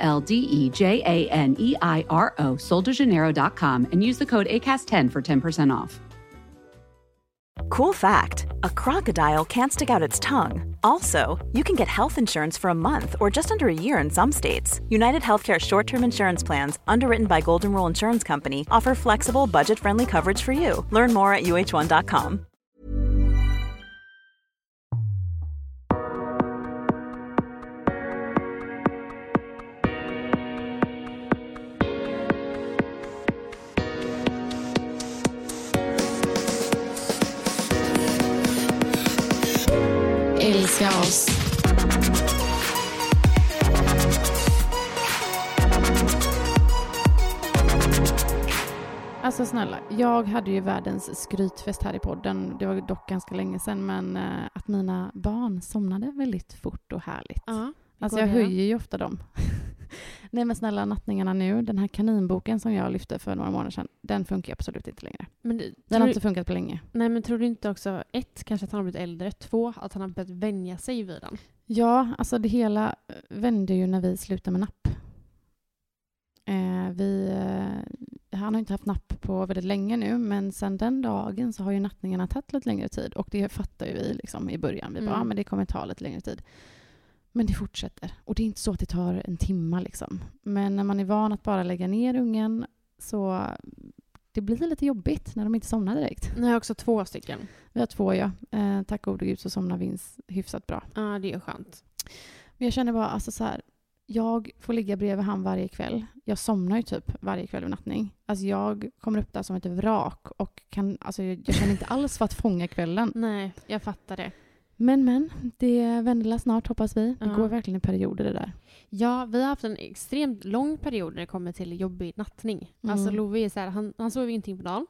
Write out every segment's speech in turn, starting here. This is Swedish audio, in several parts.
L D E J A N E I R O, soldejaneiro.com, and use the code ACAST10 for 10% off. Cool fact a crocodile can't stick out its tongue. Also, you can get health insurance for a month or just under a year in some states. United Healthcare short term insurance plans, underwritten by Golden Rule Insurance Company, offer flexible, budget friendly coverage for you. Learn more at uh1.com. Älska oss. Alltså snälla, jag hade ju världens skrytfest här i podden. Det var dock ganska länge sedan, men eh, att mina barn somnade väldigt fort och härligt. Ja, alltså jag höjer ju ofta dem. Nej men snälla, nattningarna nu, den här kaninboken som jag lyfte för några månader sedan, den funkar absolut inte längre. Men, Den har inte funkat på länge. nej, men tror du inte också, ett, kanske att han har blivit äldre, två, att han har börjat vänja sig vid den? Ja, alltså det hela eh, vände ju när vi slutade med napp. Eh, vi, eh, han har inte haft napp på väldigt länge nu, men sen den dagen så har ju nattningarna tagit lite längre tid. Och det fattar ju vi liksom i början. Vi bara, Mm. ja, men det kommer ta lite längre tid. Men det fortsätter. Och det är inte så att det tar en timma liksom. Men när man är van att bara lägga ner ungen så det blir lite jobbigt när de inte somnar direkt. Nu har också två stycken. Vi har två ja. Eh, tack gode gud så somnar Vince hyfsat bra. Ja, det är skönt. Men jag känner bara, alltså så här, jag får ligga bredvid han varje kväll. Jag somnar ju typ varje kväll vid nattning. Alltså jag kommer upp där som ett vrak och kan, alltså jag, jag känner inte alls för att fånga kvällen. Nej, jag fattar det. Men men, det vänder snart hoppas vi. Det Ja. går verkligen i perioder det där. Ja, vi har haft en extremt lång period när det kommer till jobbig nattning. Mm. Alltså Love är så här, han, han sover ingenting på dagen.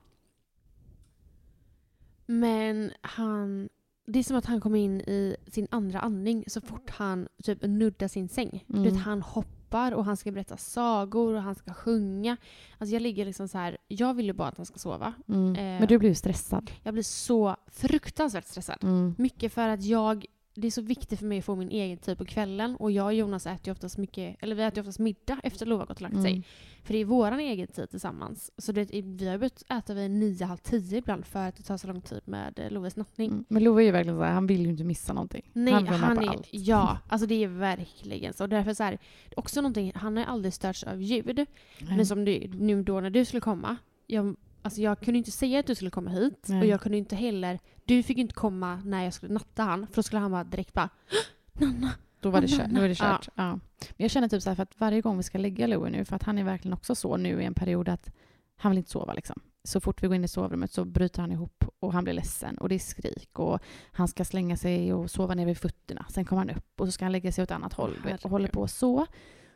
Men han... Det är som att han kommer in i sin andra andning så fort han typ nuddar sin säng. Du Mm. vet, han hoppar och han ska berätta sagor och han ska sjunga. Alltså jag ligger liksom så här, jag vill ju bara att han ska sova. Mm. Eh. Men du blir ju stressad. Jag blir så fruktansvärt stressad. Mm. Mycket för att jag, det är så viktigt för mig att få min egen tid på kvällen och jag och Jonas äter ju oftast mycket, eller vi äter oftast middag efter Lova har gått och lagt sig. Mm. För det är våran egen tid tillsammans. Så det, vi har börjat äta vid nio, halv tio ibland för att det tar så lång tid med eh, Loves nattning. Mm. Men Love är ju verkligen så här, han vill ju inte missa någonting. Nej, han han, vill på är, allt. ja, alltså det är verkligen så. Och därför så här, också någonting, han har ju aldrig störts av ljud. Men som du, nu då när du skulle komma, jag, alltså jag kunde inte säga att du skulle komma hit Nej. och jag kunde inte heller, du fick inte komma när jag skulle natta han för då skulle han bara direkt bara Nanna! Då var det kört. Då var det ja. kört. Ja. Men jag känner typ så här, för att varje gång vi ska lägga Louie nu, för att han är verkligen också så nu i en period att han vill inte sova liksom. Så fort vi går in i sovrummet så bryter han ihop och han blir ledsen och det är skrik och han ska slänga sig och sova ner vid fötterna. Sen kommer han upp och så ska han lägga sig åt annat håll och håller på så.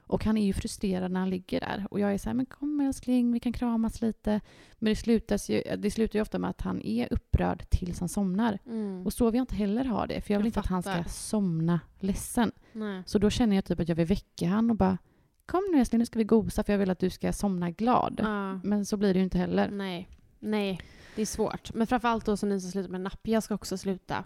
Och han är ju frustrerad när han ligger där. Och jag är så här, men kom älskling, vi kan kramas lite. Men det, slutas ju, det slutar ju ofta med att han är upprörd tills han somnar. Mm. Och så vill jag inte heller ha det, för jag vill Jag inte att han ska fattar. somna ledsen. Nej. Så då känner jag typ att jag vill väcka han och bara Kom nu älskling, nu ska vi gosa för jag vill att du ska somna glad. Ja. Men så blir det ju inte heller. Nej. Nej, det är svårt. Men framförallt då som ni som slutar med napp. Jag ska också sluta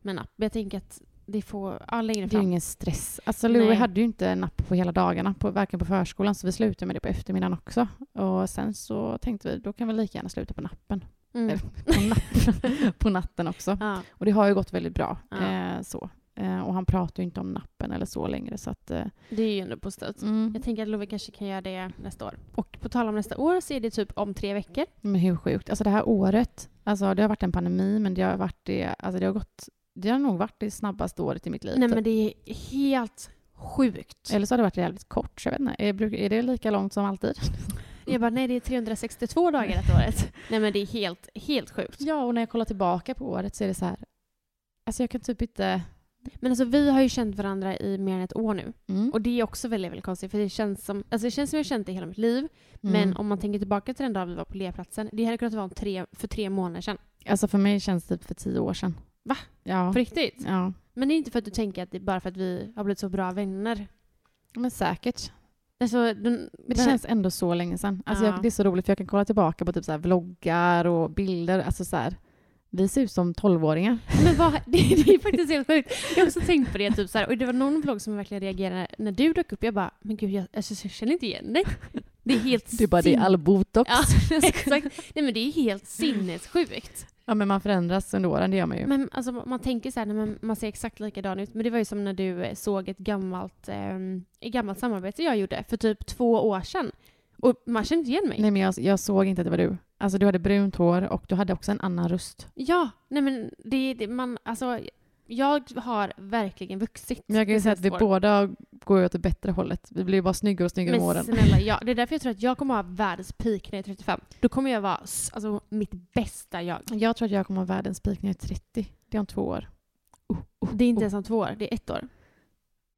med napp. Jag tänker att det får, ja längre Det är ju ingen stress. Alltså Louie Nej. hade ju inte napp på hela dagarna, på, varken på förskolan, så vi slutade med det på eftermiddagen också. Och sen så tänkte vi, då kan vi lika gärna sluta på nappen. Mm. På, napp, på natten också. Ja. Och det har ju gått väldigt bra. Ja. Eh, så. Eh, och han pratar ju inte om nappen eller så längre. Så att, eh, Det är ju ändå positivt. mm. Jag tänker att Love kanske kan göra det nästa år. Och på tal om nästa år så är det typ om tre veckor. Men hur sjukt? Alltså det här året, alltså det har varit en pandemi, men det har varit det, alltså det har gått, det har nog varit det snabbaste året i mitt liv. Nej typ. men det är helt sjukt. Eller så har det varit jävligt kort, jag vet inte. Är, det lika långt som alltid? Jag bara, nej det är 362 dagar detta året. nej men det är helt, helt sjukt. Ja, och när jag kollar tillbaka på året så är det så här, alltså jag kan typ inte Men alltså vi har ju känt varandra i mer än ett år nu. Mm. Och det är också väldigt, väldigt konstigt för det känns som, alltså det känns som jag har känt det hela mitt liv. Mm. Men om man tänker tillbaka till den dagen vi var på Lerplatsen, det hade kunnat vara tre, för tre månader sedan. Alltså för mig känns det typ för tio år sedan. Va? Ja. På riktigt. ja. Men det är inte för att du tänker att det är bara för att vi har blivit så bra vänner. Men säkert. Alltså, den, Men det den- känns ändå så länge sedan. Alltså Ja. jag, det är så roligt för jag kan kolla tillbaka på typ så vloggar och bilder. Alltså så här, vi ser ut som tolvåringar. Men vad, det, det är faktiskt helt sjukt. Jag har också tänkt på det. Typ så här, och det var någon vlogg som verkligen reagerade när du dök upp. Jag bara, men gud, jag, alltså, jag känner inte igen dig. Det är helt Det är bara det är all botox. Ja, exakt. Nej men det är helt sinnessjukt. Ja men man förändras under åren, det gör man ju. Men alltså, man tänker så här, man, man ser exakt likadan ut. Men det var ju som när du eh, såg ett gammalt, eh, ett gammalt samarbete jag gjorde för typ två år sedan. Och man kände inte igen mig. Nej men jag, jag såg inte att det var du. Alltså du hade brunt hår och du hade också en annan röst. Ja, nej men det, det man, alltså jag har verkligen vuxit. Men jag kan ju säga att vi året. båda går åt det bättre hållet. Vi blir bara snyggare och snyggare med Men åren. snälla, ja, det är därför jag tror att jag kommer ha världens peak när jag är 35. Då kommer jag vara alltså, mitt bästa jag. Jag tror att jag kommer ha världens peak när jag är 30. Det är om två år. Oh, oh, Det är inte oh. ens om två år, det är ett år.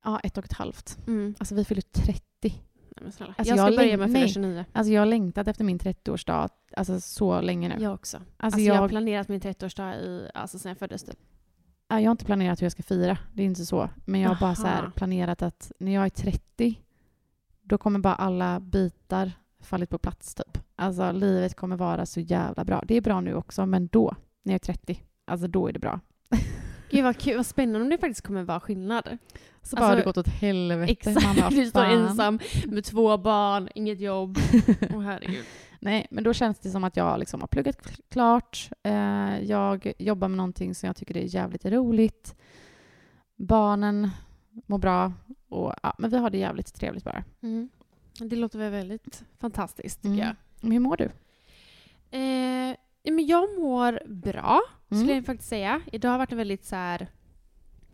Ja, ett och ett halvt. Mm. Alltså vi fyller 30. Nej, men. Alltså, jag ska jag börja med att fylla nej. 29. Alltså jag har längtat efter min 30-årsdag alltså så länge nu. Jag också. Alltså, Alltså jag... har jag, planerat min 30-årsdag i, alltså sen jag föddes typ. Ja, jag har inte planerat hur jag ska fira. Det är inte så. Men jag har bara så här planerat att när jag är 30 då kommer bara alla bitar fallit på plats typ. Alltså livet kommer vara så jävla bra. Det är bra nu också men då, när jag är 30, alltså då är det bra. Gud vad, kul, vad spännande om det faktiskt kommer vara skillnad. Så Alltså, bara har det gått åt helvete. Exakt, du står ensam med två barn, inget jobb. Åh herregud. Nej, men då känns det som att jag liksom har pluggat klart. Eh, jag jobbar med någonting som jag tycker är jävligt roligt. Barnen mår bra. Och, ja, men vi har det jävligt trevligt bara. Mm. Det låter väl väldigt fantastiskt tycker Mm. jag. Men hur mår du? Eh, men jag mår bra, Mm. skulle jag faktiskt säga. Idag har varit en väldigt så här,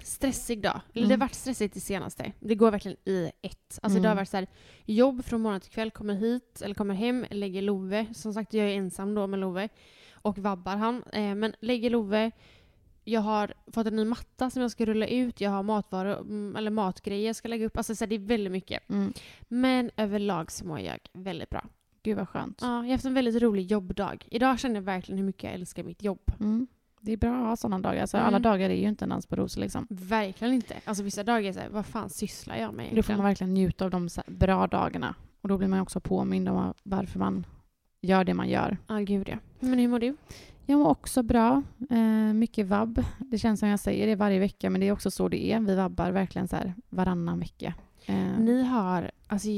stressig dag. Eller Mm. det har varit stressigt det senaste. Det går verkligen i ett. Alltså Mm. det har varit så här, jobb från morgon till kväll, kommer hit, eller kommer hem, lägger Love. Som sagt, jag är ensam då med Love. Och vabbar han. Eh, men lägger Love. Jag har fått en ny matta som jag ska rulla ut. Jag har matvaror, mm, eller matgrejer jag ska lägga upp. Alltså så här, det är väldigt mycket. Mm. Men överlag så mår jag väldigt bra. Gud vad skönt. Ja, jag har haft en väldigt rolig jobbdag. Idag känner jag verkligen hur mycket jag älskar mitt jobb. Det är bra att ha sådana dagar. Alltså, Mm. Alla dagar är ju inte en dans på rosor. Liksom. Verkligen inte. Alltså vissa dagar är så här, vad fan sysslar jag med Då får egentligen? man verkligen njuta av de bra dagarna. Och då blir man också påmind om varför man gör det man gör. Ja, gud ja. Men hur mår du? Jag mår också bra. Eh, mycket vabb. Det känns som jag säger det varje vecka, men det är också så det är. Vi vabbar verkligen så här varannan vecka. Eh, Ni har, alltså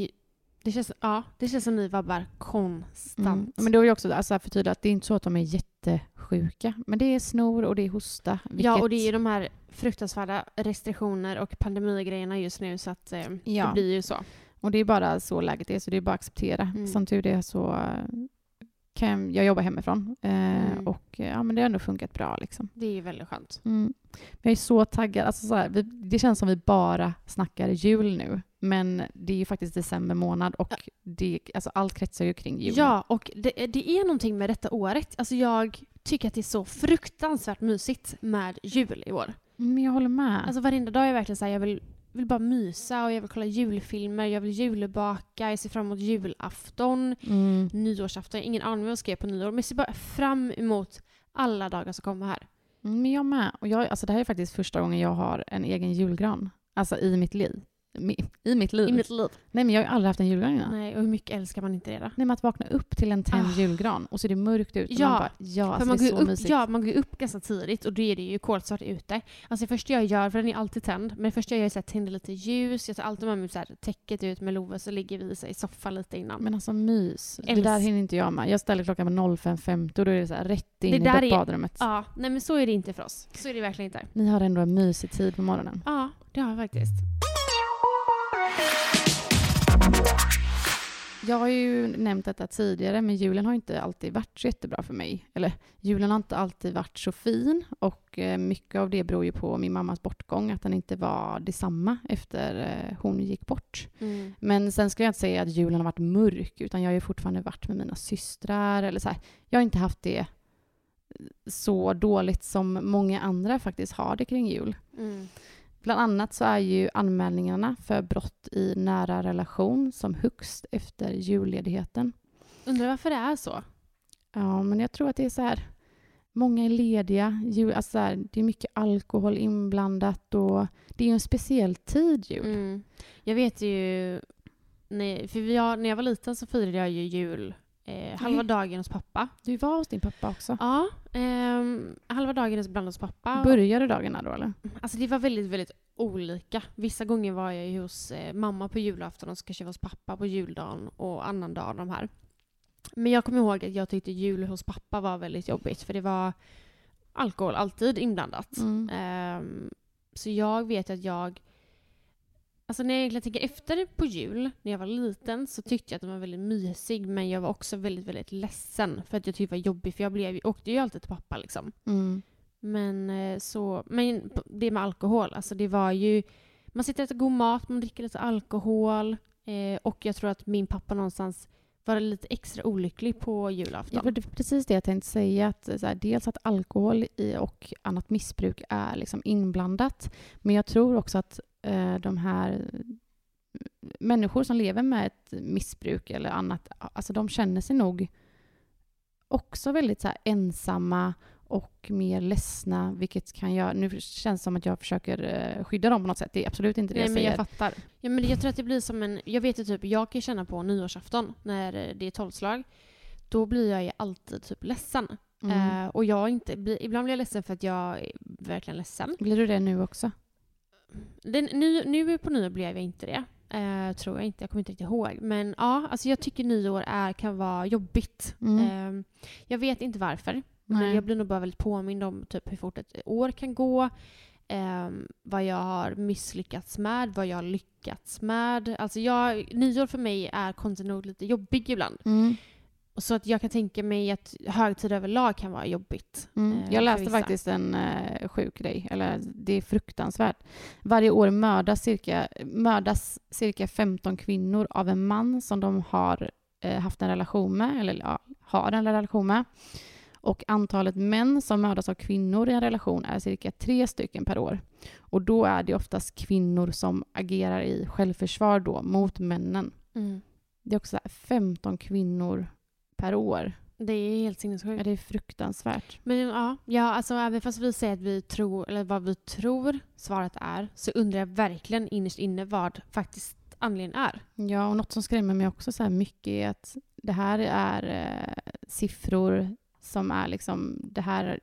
det känns, ja, det känns som ni vabbar konstant. mm. Men då är det också alltså, för tydligt att det är inte så att de är jättesjuka. Men det är snor och det är hosta. Vilket, Ja, och det är ju de här fruktansvärda restriktioner och pandemigrejerna just nu så att eh, Ja. det blir ju så. och det är bara så läget är, så det är bara att acceptera. Mm. Som tur är så kan jag, jag jobba hemifrån. Eh, Mm. Och eh, ja, men det har ändå funkat bra. Liksom. Det är ju väldigt skönt. Mm. Jag är så taggad. Alltså så här, vi, det känns som vi bara snackar jul nu. Men det är ju faktiskt december månad och det, alltså allt kretsar ju kring jul. Ja, och det, det är någonting med detta året. Alltså jag tycker att det är så fruktansvärt mysigt med jul i år. Men jag håller med. Alltså varenda dag är jag verkligen så här, jag vill, vill bara mysa och jag vill kolla julfilmer, jag vill julbaka, jag ser fram emot julafton, mm. nyårsafton. Jag har ingen aning vad jag ska göra på nyår, men jag ser bara fram emot alla dagar som kommer här. Mm, Men jag med. Och jag, alltså det här är faktiskt första gången jag har en egen julgran. Alltså i mitt liv. I mitt liv. I mitt liv. Nej men jag har ju aldrig haft en julgran innan. Nej. Nej, och hur mycket älskar man inte det då? men att vakna upp till en tänd Ah. julgran och så är det mörkt ut och Ja, man bara ja, För alltså man det är går, så upp, mysigt. ja, man går upp ganska tidigt och då är det ju kolsvart ute. Alltså det första jag gör, för den är alltid tänd, men det första jag gör är att tända lite ljus, jag tar alltid med mig så här, täcket ut med Love så ligger vi så här, i soffan lite innan. Men alltså mys. Det Älsk- där hinner inte jag med. Jag ställer klockan på 05.50 och då är det så här rätt in Det i där är- badrummet. Ja, nej men så är det inte för oss. Så är det verkligen inte. Ni har ändå en mysig tid på morgonen. Ja, det har jag faktiskt. Jag har ju nämnt detta tidigare, men julen har inte alltid varit så jättebra för mig. Eller julen har inte alltid varit så fin och eh, mycket av det beror ju på min mammas bortgång, att den inte var detsamma efter eh, hon gick bort. Mm. Men sen ska jag inte säga att julen har varit mörk, utan jag har ju fortfarande varit med mina systrar. Eller så här. Jag har inte haft det så dåligt som många andra faktiskt har det kring jul. Mm. Bland annat så är ju anmälningarna för brott i nära relation som högst efter julledigheten. Undrar varför det är så? Ja, men jag tror att det är så här... Många är lediga. Jul, alltså så här, det är mycket alkohol inblandat och det är ju en speciell tid jul. Mm. Jag vet ju, när, för har, när jag var liten så firade jag ju jul eh, halva dagen hos pappa. Du var hos din pappa också. Ja, ehm, halva dagen ibland hos pappa. Började dagarna då eller? Alltså det var väldigt, väldigt olika. Vissa gånger var jag ju hos eh, mamma på julafton och så kanske jag var hos pappa på juldagen och annandag de här. Men jag kommer ihåg att jag tyckte jul hos pappa var väldigt jobbigt för det var alkohol alltid inblandat. Mm. Ehm, så jag vet att jag... Alltså när jag egentligen tänker efter på jul, när jag var liten, så tyckte jag att den var väldigt mysig. Men jag var också väldigt, väldigt ledsen för att jag tyckte det var jobbigt. För jag blev, åkte ju alltid till pappa liksom. Mm. Men eh, så... Men det med alkohol, alltså det var ju... Man sitter och äter god mat, man dricker lite alkohol. Eh, och jag tror att min pappa någonstans var lite extra olycklig på julafton. Ja, för det är precis det jag tänkte säga. Att, här, dels att alkohol och annat missbruk är liksom inblandat. Men jag tror också att de här människor som lever med ett missbruk eller annat, alltså de känner sig nog också väldigt så ensamma och mer ledsna, vilket kan göra... Nu känns det som att jag försöker eh, skydda dem på något sätt. Det är absolut inte det Nej, jag men säger. jag fattar. Ja, men jag tror att det blir som en... Jag vet ju typ, jag kan känna på nyårsafton när det är tolvslag. Då blir jag ju alltid typ ledsen. Mm. Eh, och jag inte... Ibland blir jag ledsen för att jag är verkligen ledsen. Blir du det nu också? Den, nu, nu på nyår blev jag inte det. Eh, tror jag inte. Jag kommer inte riktigt ihåg. Men ja, alltså jag tycker nyår är, kan vara jobbigt. Mm. Eh, jag vet inte varför. Men jag blir nog bara väldigt påmind om typ hur fort ett år kan gå. ehm, vad jag har misslyckats med, vad jag har lyckats med. Alltså jag, nyår för mig är konstigt nog lite jobbig ibland. Mm. Så att jag kan tänka mig att högtid överlag kan vara jobbigt. Mm. eh, Jag läste faktiskt en eh, sjuk grej, eller det är fruktansvärt. Varje år mördas cirka, mördas cirka 15 kvinnor av en man som de har eh, haft en relation med, eller ja, har en relation med. Och antalet män som mördas av kvinnor i en relation är cirka tre stycken per år. Och då är det oftast kvinnor som agerar i självförsvar då mot männen. Mm. Det är också så här 15 kvinnor per år. Det är helt Ja, sinnessjukt. det är fruktansvärt. Men ja, ja alltså, även fast vi säger att vi tror, eller vad vi tror svaret är, så undrar jag verkligen innerst inne vad faktiskt anledningen är. Ja, och något som skrämmer mig också så här mycket är att det här är eh, siffror som är liksom, det här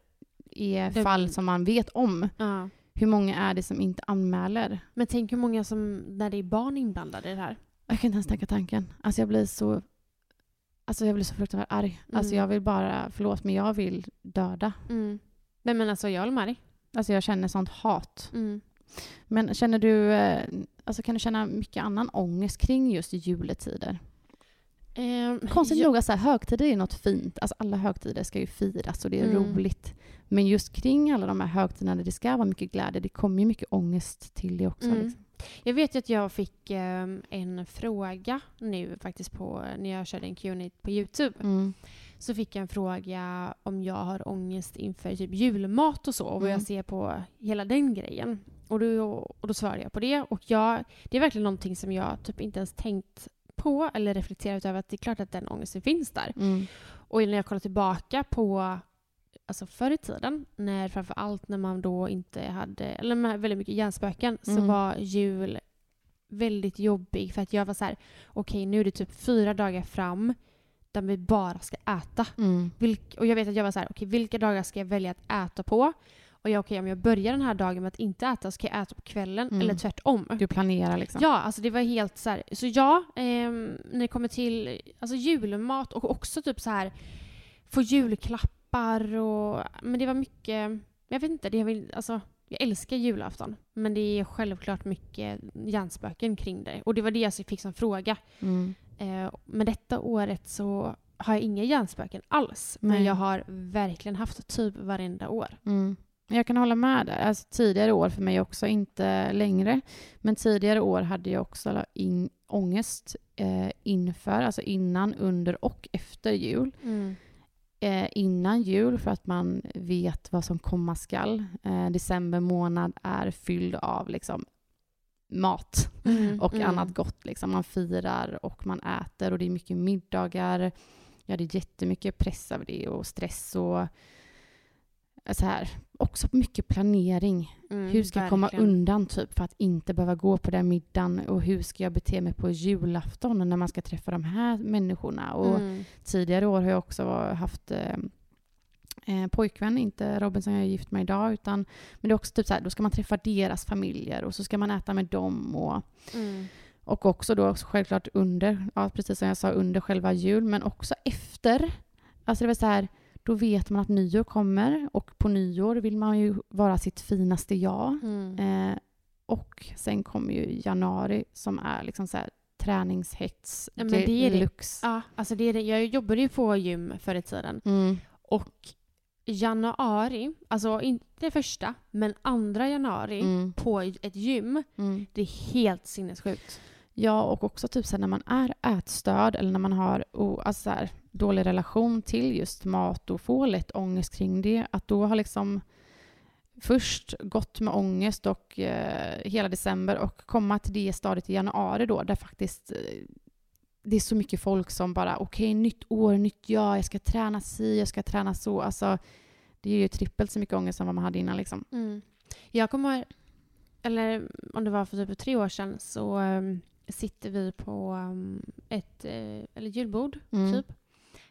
är Det- fall som man vet om. Ja. Hur många är det som inte anmäler? Men tänk hur många som, när det är barn inblandade i det här. Jag kan inte ens tänka tanken. Alltså jag blir så, alltså jag blir så fruktansvärt arg. Alltså Mm. jag vill bara, förlåt, men jag vill döda. Mm. Nej men alltså jag med dig. Alltså jag känner sånt hat. Mm. Men känner du, eh, alltså kan du känna mycket annan ångest kring just juletider? Ehm, Konstigt jag- nog, alltså, högtider är något fint. Alltså, alla högtider ska ju firas och det är Mm. roligt. Men just kring alla de här högtiderna där det ska vara mycket glädje, det kommer ju mycket ångest till det också. Mm. Liksom. Jag vet ju att jag fick ehm, en fråga nu faktiskt på, när jag körde en Q&A på Youtube. Mm. Så fick jag en fråga om jag har ångest inför typ julmat och så och vad Mm. jag ser på hela den grejen. Och då, och då svarade jag på det. Och jag, det är verkligen någonting som jag typ inte ens tänkt på eller reflekterat över att det är klart att den ångesten finns där. Mm. Och när jag kollar tillbaka på alltså förr i tiden, när framför allt när man då inte hade, eller med väldigt mycket hjärnspöken, så Mm. var jul väldigt jobbig för att jag var så här: okej nu är det typ fyra dagar fram där vi bara ska äta. Mm. Vilk, och jag vet att jag var så här: okej vilka dagar ska jag välja att äta på? Och jag, okej om jag börjar den här dagen med att inte äta så kan jag äta på kvällen, Mm. eller tvärtom. Du planerar liksom. Ja, alltså det var helt så här. Så ja, ehm, när det kommer till alltså julmat och också typ så här få julklappar och... Men det var mycket... Jag vet inte, det är alltså... Jag älskar julafton, men det är självklart mycket hjärnspöken kring det. Och det var det jag fick som fråga. Mm. Eh, men detta året så har jag inga hjärnspöken alls. Men Nej. jag har verkligen haft typ varenda år. Mm. Jag kan hålla med där. Alltså, tidigare år för mig också, inte längre. Men tidigare år hade jag också in, ångest eh, inför, alltså innan, under och efter jul. Eh, innan jul för att man vet vad som komma skall. Eh, december månad är fylld av liksom, mat Mm, och mm. annat gott. Liksom. Man firar och man äter och det är mycket middagar. Ja, det är jättemycket press över det och stress och så här. Också mycket planering. Mm, hur ska jag komma verkligen. undan typ för att inte behöva gå på den middagen och hur ska jag bete mig på julafton när man ska träffa de här människorna. Och Mm. tidigare år har jag också haft eh, eh, pojkvän, inte Robin som jag är gift med idag, utan men det är också typ så här, då ska man träffa deras familjer och så ska man äta med dem och Mm. och också då självklart under, ja, precis som jag sa, under själva jul, men också efter. Alltså det var så här, då vet man att nyår kommer och på nyår vill man ju vara sitt finaste jag. Mm. Eh, och sen kommer ju januari som är liksom så här träningshets Ja, det är det. deluxe. Ja, alltså det är det. Jag jobbade ju på gym förr i tiden. Mm. Och januari, alltså inte första, men andra januari Mm. på ett gym, Mm. det är helt sinnessjukt. Ja, och också typ när man är ätstörd eller när man har o- alltså så här, dålig relation till just mat och får lätt ångest kring det, att då har liksom först gått med ångest och eh, hela december och komma till det stadiet i januari då, där faktiskt eh, det är så mycket folk som bara okej, nytt år, nytt jag, jag ska träna si, jag ska träna så. Alltså, det är ju trippelt så mycket ångest som vad man hade innan liksom. Mm. Jag kommer, eller om det var för typ tre år sedan, så ehm, sitter vi på ehm, ett eh, eller julbord, Mm. typ,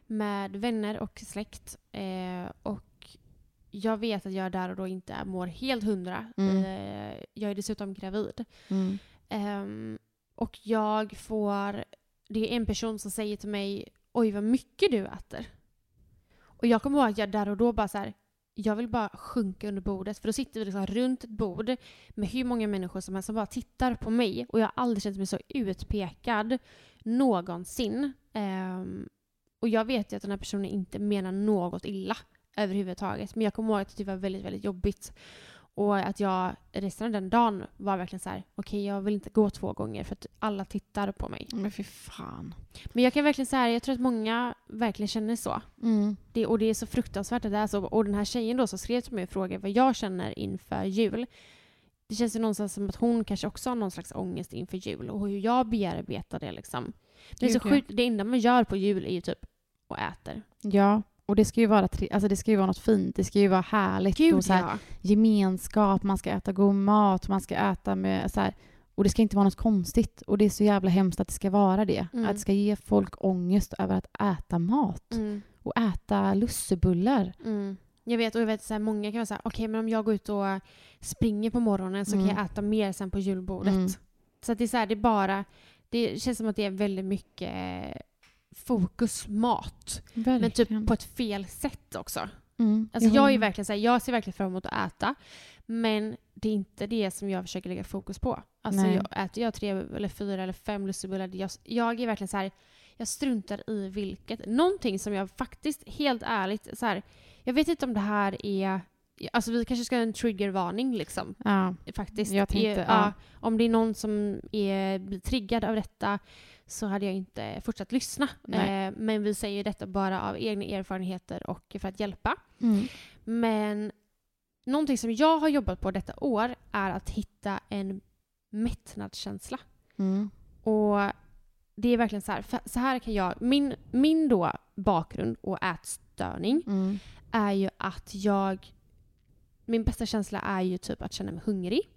med vänner och släkt. Eh, och jag vet att jag där och då inte mår helt hundra. Mm. Eh, jag är dessutom gravid. Mm. Ehm, och jag får... Det är en person som säger till mig Oj, vad mycket du äter. Och jag kommer ihåg att jag där och då bara så här, Jag vill bara sjunka under bordet. För då sitter vi liksom runt ett bord med hur många människor som helst som bara tittar på mig. Och jag har aldrig känt mig så utpekad någonsin. Ehm, och jag vet ju att den här personen inte menar något illa överhuvudtaget. Men jag kommer ihåg att det var väldigt, väldigt jobbigt. Och att jag resten av den dagen var verkligen så här: okej jag vill inte gå två gånger för att alla tittar på mig. Men fy fan. Men jag kan verkligen säga, jag tror att många verkligen känner så. Mm. Det, och det är så fruktansvärt att det är så. Och den här tjejen då som skrev till mig och frågade vad jag känner inför jul. Det känns ju någonstans som att hon kanske också har någon slags ångest inför jul och hur jag bearbetar det liksom. Det är så Gud, sjukt, det enda man gör på jul är ju typ och äter. Ja, och det ska ju vara, alltså det ska ju vara något fint. Det ska ju vara härligt och så här, ja. gemenskap, man ska äta god mat, man ska äta med så här, och det ska inte vara något konstigt. Och det är så jävla hemskt att det ska vara det. Mm. Att det ska ge folk ångest över att äta mat. Mm. Och äta lussebullar. Mm. Jag vet, och jag vet så här, många kan vara så här, okej men om jag går ut och springer på morgonen så Mm. kan jag äta mer sen på julbordet. Mm. Så att det är så här, det är bara, det känns som att det är väldigt mycket eh, fokus mat. Men Verkligen. typ på ett fel sätt också. Mm. Alltså jag är verkligen så här, jag ser verkligen fram emot att äta. Men det är inte det som jag försöker lägga fokus på. Alltså Nej. jag, äter jag tre eller fyra eller fem lussebullar, jag, jag är verkligen så här, jag struntar i vilket. Någonting som jag faktiskt, helt ärligt, så här, jag vet inte om det här är Alltså vi kanske ska ha en triggervarning liksom. Ja. Faktiskt. Jag tänkte, Är- ja. Om det är någon som är, blir triggad av detta så hade jag inte fortsatt lyssna. Eh, men vi säger detta bara av egna erfarenheter och för att hjälpa. Mm. Men någonting som jag har jobbat på detta år är att hitta en mättnadskänsla. Mm. Och det är verkligen så här, så här kan jag, min, min då bakgrund och ätstörning Mm. är ju att jag, min bästa känsla är ju typ att känna mig hungrig.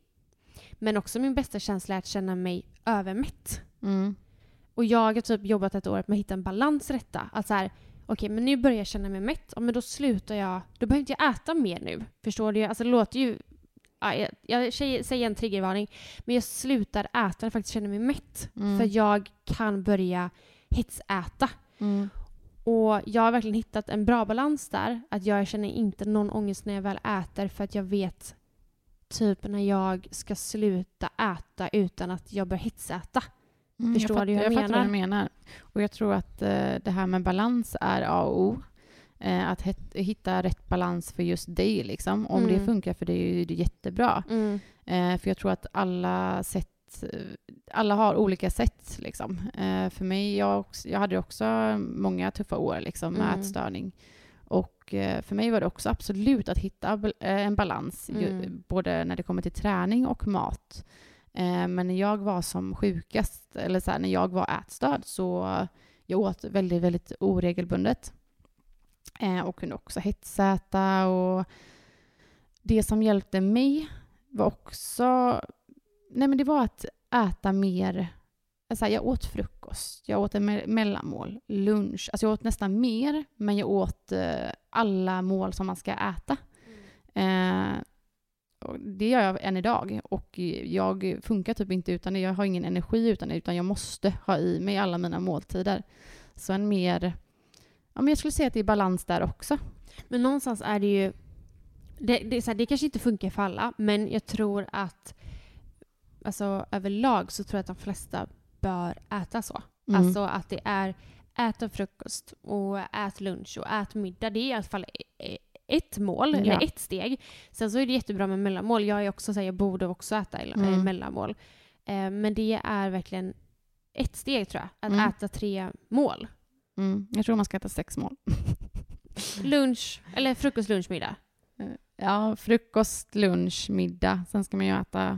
Men också min bästa känsla är att känna mig övermätt. Mm. Och jag har typ jobbat ett år med att hitta en balans i detta. Att så här, okej men nu börjar jag känna mig mätt, ja, men då slutar jag, då behöver inte jag äta mer nu. Förstår du? Alltså det låter ju, ja, jag, jag säger säger en triggervarning, men jag slutar äta när jag faktiskt känner mig mätt. Mm. För jag kan börja hetsäta. Mm. Och jag har verkligen hittat en bra balans där. Att jag känner inte någon ångest när jag väl äter för att jag vet typ när jag ska sluta äta utan att jag börjar hetsäta. Mm, Förstår jag du hur fattar, jag jag fattar vad menar? du menar. Och jag tror att eh, det här med balans är A och O. Eh, att het, hitta rätt balans för just dig. Liksom. Om det Mm. funkar för dig är det jättebra. Mm. Eh, för jag tror att alla sätt alla har olika sätt. Liksom. Eh, för mig, jag, jag hade också många tuffa år liksom, med Mm. ätstörning. Och eh, för mig var det också absolut att hitta eh, en balans, ju, Mm. både när det kommer till träning och mat. Eh, men när jag var som sjukast, eller så här, när jag var ätstörd, så jag åt väldigt, väldigt oregelbundet. Eh, och kunde också hetsäta och det som hjälpte mig var också, nej men det var att äta mer, alltså jag åt frukost, jag åt en me- mellanmål, lunch, alltså jag åt nästan mer, men jag åt eh, alla mål som man ska äta. Eh, och det gör jag än idag och jag funkar typ inte utan det. Jag har ingen energi utan det, utan jag måste ha i mig alla mina måltider. Så en mer, ja men jag skulle säga att det är balans där också. Men någonstans är det ju... Det, det, är så här, det kanske inte funkar för alla, men jag tror att alltså, överlag så tror jag att de flesta bör äta så. Mm. Alltså att det är äta frukost och ät lunch och ät middag. Det är i alla fall e- ett mål, Ja. eller ett steg. Sen så är det jättebra med mellanmål. Jag är också så här, jag borde också äta eh, Mm. mellanmål. Eh, men det är verkligen ett steg tror jag, att Mm. äta tre mål. Mm. Jag tror man ska äta sex mål. Lunch, eller frukost, lunch, middag. Ja, frukost, lunch, middag. Sen ska man ju äta eh,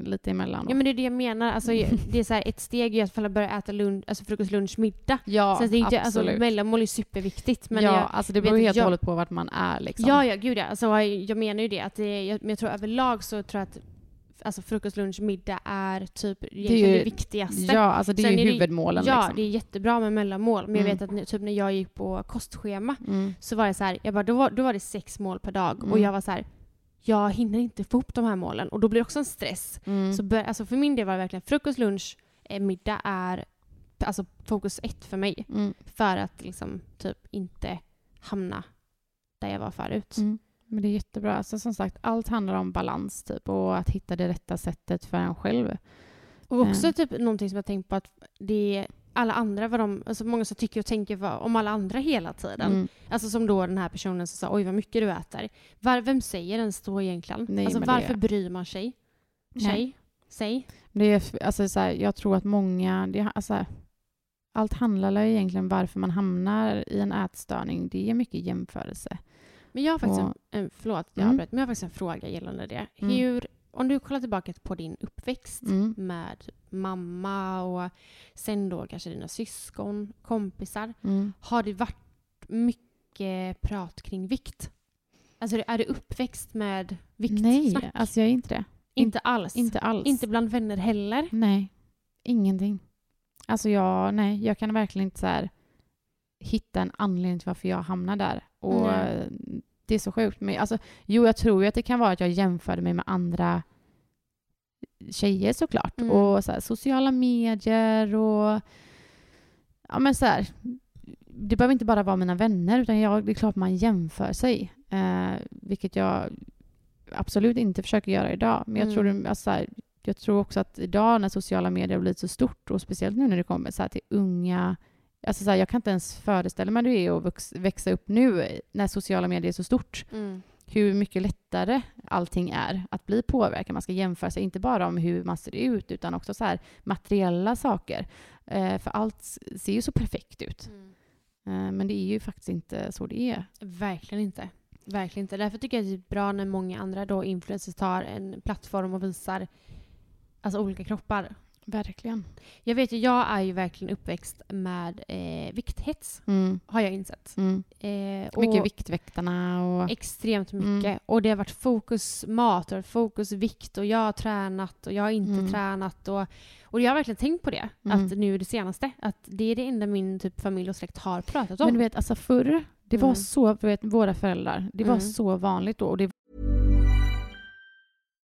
lite emellan. Ja men det är det jag menar. Alltså, det är så här, ett steg i att alla börjar äta lunch, alltså frukost, lunch, middag. ja Sen det är inte, alltså, absolut. mellanmål är superviktigt. Men ja, jag, alltså det beror helt och jag- hållet på vart man är. Liksom. ja, ja, gud ja. Alltså, jag, jag menar ju det. Att det jag, men jag tror överlag så tror jag att alltså, frukost, lunch, middag är typ det, är ju- det viktigaste. ja, alltså det är Sen ju är det- huvudmålen. Ja, liksom. det är jättebra med mellanmål. Men jag Mm. vet att typ när jag gick på kostschema Mm. så var det så här, jag bara, då, var, då var det sex mål per dag. Och Mm. jag var så här, jag hinner inte få ihop de här målen. Och då blir det också en stress. Mm. Så bör, alltså för min del var det verkligen frukost, lunch, eh, middag är alltså fokus ett för mig. Mm. För att liksom typ inte hamna där jag var förut. Mm. Men det är jättebra. Alltså, som sagt, allt handlar om balans typ, och att hitta det rätta sättet för en själv. Och också Mm. typ någonting som jag tänkt på att det är alla andra, vad de, alltså många som tycker och tänker vad- om alla andra hela tiden. Mm. Alltså som då den här personen som sa oj vad mycket du äter. Var, vem säger ens så egentligen? Nej, alltså men det- varför bryr man sig? Nej. Tjej? Säg? Det är, f- alltså, så här, jag tror att många... Det, alltså, allt handlar ju egentligen varför man hamnar i en ätstörning. Det är mycket jämförelse. Men jag har faktiskt Och- en, förlåt jag Mm. avbröt, men jag har faktiskt en fråga gällande det. Mm. Hur, om du kollar tillbaka på din uppväxt Mm. med mamma och sen då kanske dina syskon, kompisar. Mm. Har det varit mycket prat kring vikt? Alltså är du uppväxt med viktsnack? Nej, alltså jag är inte det. inte alls? Inte alls. Inte bland vänner heller? Nej, ingenting. Alltså jag, nej, jag kan verkligen inte så här hitta en anledning till varför jag hamnar där. Och Nej. Det är så sjukt. Men alltså, jo, jag tror ju att det kan vara att jag jämförde mig med andra tjejer såklart. Mm. Och så här, sociala medier och ja men så här, det behöver inte bara vara mina vänner utan jag, det är klart man jämför sig. Eh, vilket jag absolut inte försöker göra idag. Men jag, Mm. tror, alltså, så här, jag tror också att idag när sociala medier har blivit så stort och speciellt nu när det kommer så här, till unga Alltså så här, jag kan inte ens föreställa mig hur det är att växa upp nu när sociala medier är så stort. Mm. Hur mycket lättare allting är att bli påverkad. Man ska jämföra sig, inte bara om hur man ser ut, utan också så här materiella saker. Eh, för allt ser ju så perfekt ut. Eh, men det är ju faktiskt inte så det är. Verkligen inte. Verkligen inte. Därför tycker jag det är bra när många andra då influencers tar en plattform och visar alltså olika kroppar. Verkligen. Jag vet ju, jag är ju verkligen uppväxt med eh, vikthets, Mm. har jag insett. Mm. Eh, och Mycket Viktväktarna och... Extremt mycket. Mm. Och det har varit fokus mat och fokus vikt och jag har tränat och jag har inte Mm. tränat. Och, och jag har verkligen tänkt på det, Mm. att nu det senaste, att det är det enda min typ familj och släkt har pratat om. Men du vet, alltså förr, det var Mm. så, du vet, våra föräldrar, det var så vanligt då. Och det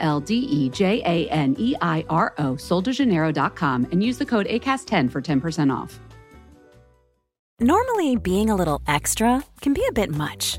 L D E J A N E I R O, soldejaneiro.com, and use the code ACAST10 for 10% off. Normally, being a little extra can be a bit much,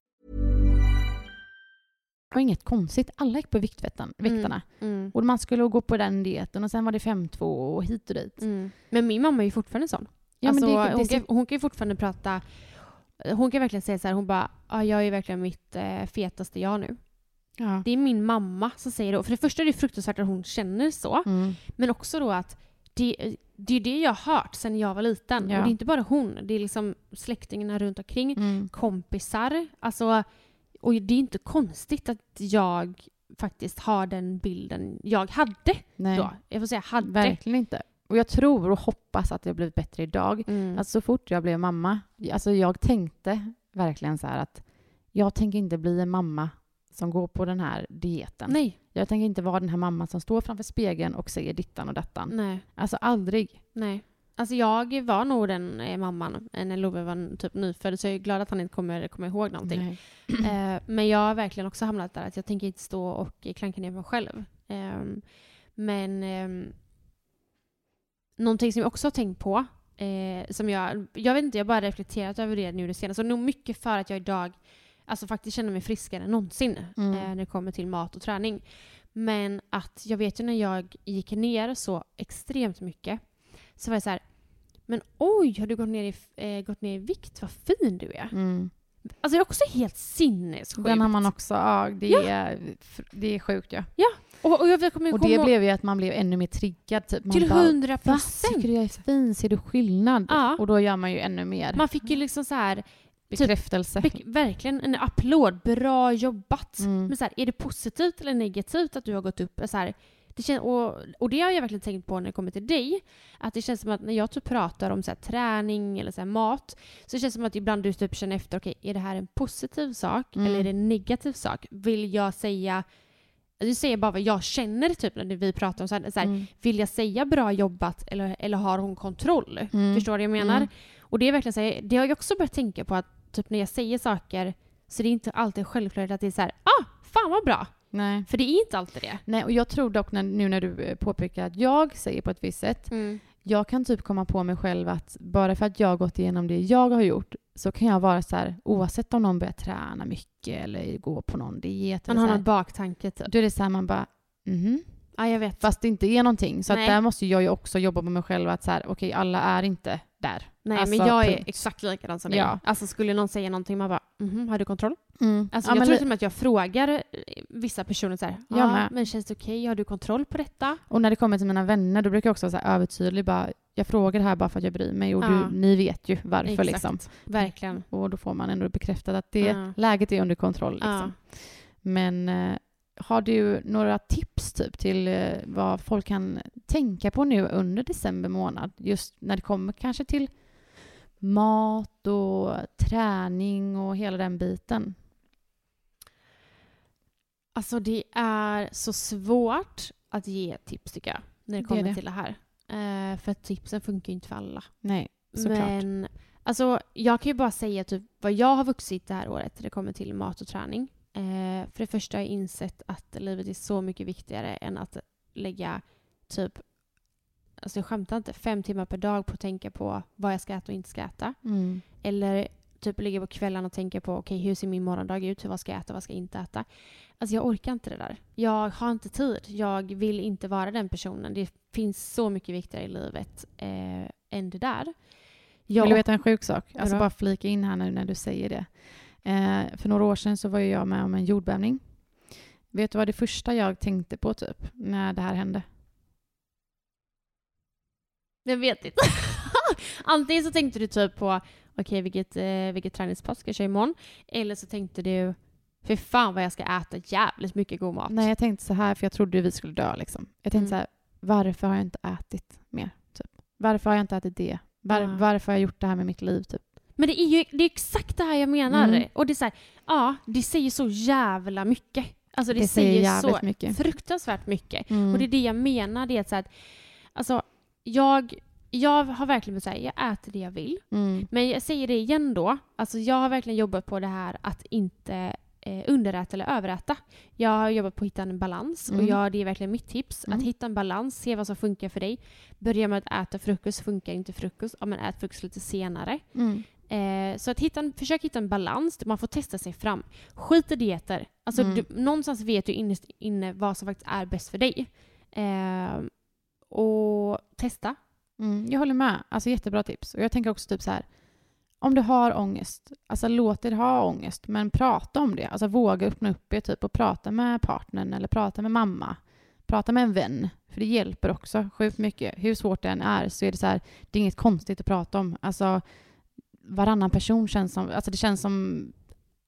Det var inget konstigt. Alla gick på viktväktarna. Mm. Mm. Och man skulle gå på den dieten och sen var det 5-2 och hit och dit. Mm. Men min mamma är ju fortfarande sån. Ja, alltså, men det, det, hon, kan, hon kan ju fortfarande prata... Hon kan verkligen säga så här, hon bara ah, “jag är verkligen mitt eh, fetaste jag nu”. ja. Det är min mamma som säger det. För det första är det fruktansvärt att hon känner så. Mm. Men också då att det, det är det jag har hört sedan jag var liten. Ja. Och det är inte bara hon. Det är liksom släktingarna runt omkring. Mm. Kompisar. Alltså, och det är inte konstigt att jag faktiskt har den bilden jag hade Nej, då. Jag får säga hade. verkligen inte. Och jag tror och hoppas att det har blivit bättre idag. Mm. Alltså så fort jag blev mamma, alltså jag tänkte verkligen så här att jag tänker inte bli en mamma som går på den här dieten. Nej. Jag tänker inte vara den här mamman som står framför spegeln och säger dittan och dattan. Nej. Alltså aldrig. Nej. Alltså jag var nog den eh, mamman eh, när Love var typ nyfödd, så jag är glad att han inte kommer komma ihåg någonting. Eh, men jag har verkligen också hamnat där att jag tänker inte stå och klanka ner mig själv. Ehm, men ehm, någonting som jag också har tänkt på, eh, som jag, jag vet inte, jag har bara reflekterat över det nu det senaste, och nog mycket för att jag idag alltså faktiskt känner mig friskare än någonsin Mm. eh, när det kommer till mat och träning. Men att jag vet ju när jag gick ner så extremt mycket, så var jag så här, men oj, har du gått ner i, eh, gått ner i vikt? Vad fin du är. Mm. Alltså det är också helt sinnessjukt. Den har man också, ja det, Ja. Är, det är sjukt ja. Och, och jag kommer Och det ihåg- blev ju att man blev ännu mer triggad. Typ. Man till hundra procent. Tycker du jag är fin? Ser du skillnad? Ja. Och då gör man ju ännu mer. Man fick ju liksom så här, Bekräftelse. be- verkligen en applåd. Bra jobbat. Mm. Men så här, är det positivt eller negativt att du har gått upp? Så här, det kän- och, och det har jag verkligen tänkt på när det kommer till dig. Att det känns som att när jag typ pratar om så här, träning eller så här, mat så känns det som att ibland du typ känner efter, okej, är det här en positiv sak Mm. eller är det en negativ sak? Vill jag säga du säger bara vad jag känner typ när vi pratar om så här, så här Mm. vill jag säga bra jobbat eller, eller har hon kontroll? Mm. Förstår du vad jag menar? Mm. Och det är verkligen så här, det har jag också börjat tänka på att typ när jag säger saker så det är inte alltid självklart att det är så här, ah, fan vad bra. Nej. För det är inte alltid det. Nej, och jag tror dock när, nu när du eh, påpekar att jag säger på ett visst sätt, jag kan typ komma på mig själv att bara för att jag har gått igenom det jag har gjort så kan jag vara så här, oavsett om någon börjar träna mycket eller gå på någon diet. Man har någon baktanke typ. då är det så här man bara, mhm. Ja, jag vet. Fast det inte är någonting. Så där måste jag ju också jobba på mig själv att så här, okej alla är inte där. Nej, Alltså, men jag är punkt. exakt likadan som dig. Ja. Alltså skulle någon säga någonting, man bara, mhm, har du kontroll? Mm. Alltså Ja, jag men tror till och med att jag frågar eh, vissa personer så här, ja, men känns det okej? Har du kontroll på detta? Och när det kommer till mina vänner då brukar jag också vara så här övertydlig. Bara, jag frågar det här bara för att jag bryr mig och Ja. du, ni vet ju varför. Exakt. Liksom. Verkligen. Och då får man ändå bekräftat att det, Ja. läget är under kontroll. Liksom. Ja. Men eh, har du några tips typ till eh, vad folk kan tänka på nu under december månad? Just när det kommer kanske till mat och träning och hela den biten. Alltså det är så svårt att ge tips tycker jag, när det Det kommer det. till det här. Eh, för att tipsen funkar ju inte för alla. Nej, såklart. Men alltså, jag kan ju bara säga typ vad jag har vuxit det här året när det kommer till mat och träning. Eh, för det första har jag insett att livet är så mycket viktigare än att lägga typ, alltså jag skämtar inte, fem timmar per dag på att tänka på vad jag ska äta och inte ska äta. Mm. Eller typ ligga på kvällen och tänka på okej hur ser min morgondag ut, vad ska jag äta, vad ska jag inte äta. Alltså jag orkar inte det där. Jag har inte tid. Jag vill inte vara den personen. Det finns så mycket viktigare i livet eh, än det där. Jag, Vill du veta en sjuk sak? Alltså bara flika in här nu när du säger det. Eh, för några år sedan så var jag med om en jordbävning. Vet du vad det första jag tänkte på typ när det här hände? Jag vet inte. Antingen så tänkte du typ på okej vilket, eh, vilket träningspass ska jag köra imorgon? Eller så tänkte du för fan vad jag ska äta jävligt mycket god mat. Nej, jag tänkte så här för jag trodde vi skulle dö liksom. Jag tänkte Mm. så här, varför har jag inte ätit mer? Typ? Varför har jag inte ätit det? Var, Ah. Varför har jag gjort det här med mitt liv? Typ? Men det är ju det är exakt det här jag menar. Mm. Och det är så här, ja, det säger så jävla mycket. Alltså det, Det säger så mycket. fruktansvärt mycket. Mm. Och det är det jag menar. Det är att så här, alltså, jag, jag har verkligen blivit så här, jag äter det jag vill. Mm. Men jag säger det igen då. Alltså jag har verkligen jobbat på det här att inte eh, underäta eller överäta. Jag har jobbat på att hitta en balans och Mm. jag, det är verkligen mitt tips. Mm. Att hitta en balans, se vad som funkar för dig. Börja med att äta frukost, funkar inte frukost, ja men ät frukost lite senare. Eh, så att hitta en, försök hitta en balans man får testa sig fram. Skit i dieter. Alltså, Mm. du, någonstans vet du innerst inne vad som faktiskt är bäst för dig. Eh, och testa. Mm, jag håller med. Alltså jättebra tips. Och jag tänker också typ så här. Om du har ångest, alltså låt er ha ångest, men prata om det. Alltså våga öppna upp er typ och prata med partnern eller prata med mamma. Prata med en vän. För det hjälper också sjukt mycket. Hur svårt det än är så är det så här, det är inget konstigt att prata om. Alltså varannan person känns som, alltså det känns som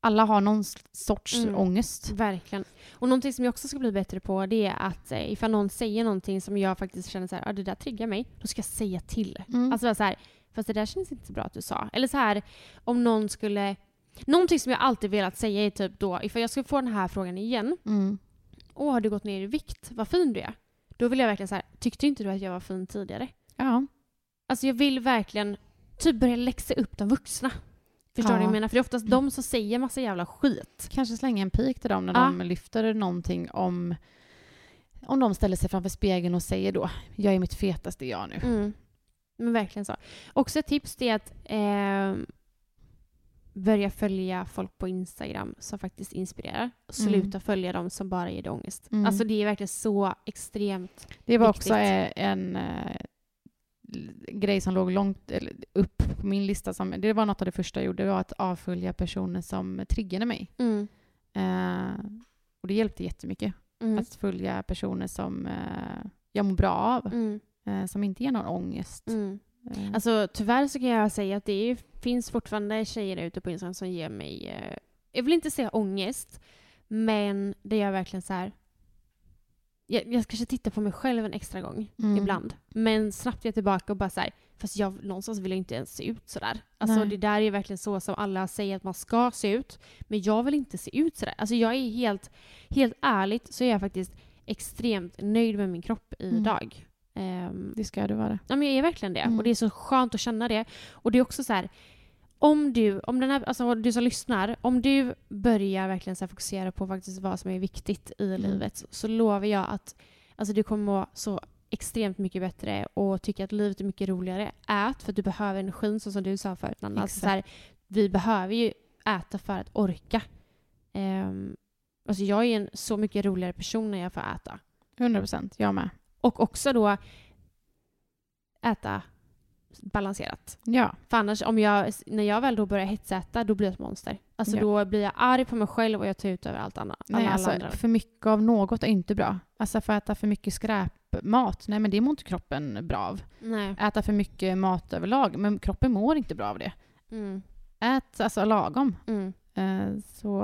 alla har någon sorts Mm. ångest. Verkligen. Och någonting som jag också ska bli bättre på det är att eh, ifall någon säger någonting som jag faktiskt känner så här, ah, det där triggar mig, då ska jag säga till. Mm. Alltså så här, fast det där känns inte så bra att du sa. Eller så här, om någon skulle... Någonting som jag alltid velat säga är typ då, ifall jag skulle få den här frågan igen. Mm. Åh, har du gått ner i vikt? Vad fin du är. Då vill jag verkligen så här, tyckte inte du att jag var fin tidigare? Ja. Alltså jag vill verkligen typ börja läxa upp de vuxna. Förstår du Ja. vad jag menar? För det är oftast de som säger massa jävla skit. Kanske slänga en pik till dem när Ja. de lyfter någonting om om de ställer sig framför spegeln och säger då jag är mitt fetaste jag nu. Mm. Men verkligen så. Också ett tips är att eh, börja följa folk på Instagram som faktiskt inspirerar. Och sluta följa dem som bara ger dig ångest. Mm. Alltså det är verkligen så extremt. Det var Viktigt. också eh, en eh, grej som låg långt upp på min lista. Som, det var något av det första jag gjorde, det var att avfölja personer som triggade mig. Mm. Eh, och det hjälpte jättemycket. Mm. Att följa personer som eh, jag mår bra av, Mm. eh, som inte ger någon ångest. Mm. Eh, Alltså tyvärr så kan jag säga att det är, finns fortfarande tjejer ute på Instagram som ger mig, jag vill inte säga ångest, men det gör verkligen så här. Jag, jag kanske tittar på mig själv en extra gång Mm. ibland. Men snabbt är jag tillbaka och bara så här, fast jag, någonstans vill jag inte ens se ut sådär. Alltså Nej. det där är verkligen så som alla säger att man ska se ut. Men jag vill inte se ut sådär. Alltså jag är helt, helt ärligt så är jag faktiskt extremt nöjd med min kropp Mm. idag. Ehm, det ska du vara. Ja, men jag är verkligen det. Mm. Och det är så skönt att känna det. Och det är också så här, om du, om den här, alltså du som lyssnar, om du börjar verkligen så fokusera på faktiskt vad som är viktigt i Mm. livet så, så lovar jag att alltså, du kommer må så extremt mycket bättre och tycka att livet är mycket roligare. Ät för att du behöver energin, så som du sa förut Nanna. Alltså, så här, vi behöver ju äta för att orka. Um, alltså jag är en så mycket roligare person när jag får äta. 100 procent, jag med. Och också då äta balanserat. Ja. För annars, om jag, när jag väl då börjar hetsäta, då blir jag ett monster. Alltså Ja. då blir jag arg på mig själv och jag tar ut över allt annat. Nej, alltså, andra. för mycket av något är inte bra. Alltså för att äta för mycket skräpmat, nej men det mår inte kroppen bra av. Nej. Äta för mycket mat överlag, men kroppen mår inte bra av det. Mm. Ät alltså lagom. Mm. Eh, så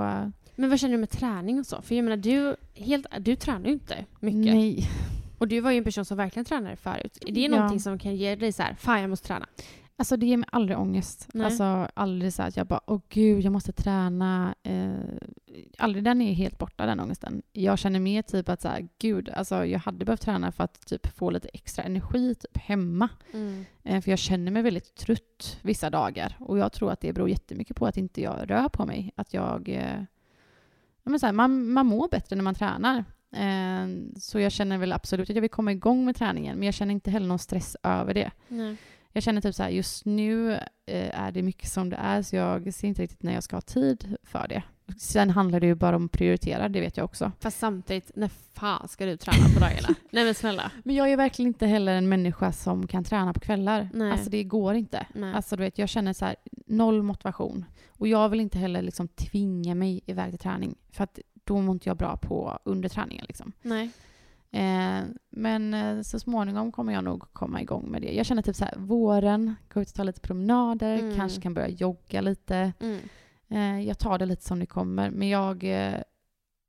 Men vad känner du med träning och så? För jag menar, du, helt, du tränar ju inte mycket. nej. Och du var ju en person som verkligen tränade förut. Är det Ja. någonting som kan ge dig så här, fan jag måste träna? Alltså det ger mig aldrig ångest. Nej. Alltså aldrig så att jag bara, åh gud, jag måste träna. Eh, aldrig den är helt borta, den ångesten. Jag känner mer typ att så här, gud, alltså jag hade behövt träna för att typ få lite extra energi typ hemma. Mm. Eh, för jag känner mig väldigt trött vissa dagar. Och jag tror att det beror jättemycket på att inte jag rör på mig. Att jag... Eh, men så här, man, man mår bättre när man tränar. Eh, så jag känner väl absolut att jag vill komma igång med träningen. Men jag känner inte heller någon stress över det. Nej. Jag känner typ så här, just nu eh, är det mycket som det är så jag ser inte riktigt när jag ska ha tid för det. Sen handlar det ju bara om att prioritera, det vet jag också. Fast samtidigt, när fan ska du träna på dagarna? Nej men snälla. Men jag är verkligen inte heller en människa som kan träna på kvällar. Nej. Alltså det går inte. Nej. Alltså du vet, jag känner så här, noll motivation. Och jag vill inte heller liksom tvinga mig iväg till träning. För att då mår inte jag bra på under träningen liksom. Nej. Eh, men eh, så småningom kommer jag nog komma igång med det. Jag känner typ så här, våren, gå ut och ta lite promenader, Mm. kanske kan börja jogga lite. Mm. Eh, jag tar det lite som det kommer. Men jag eh,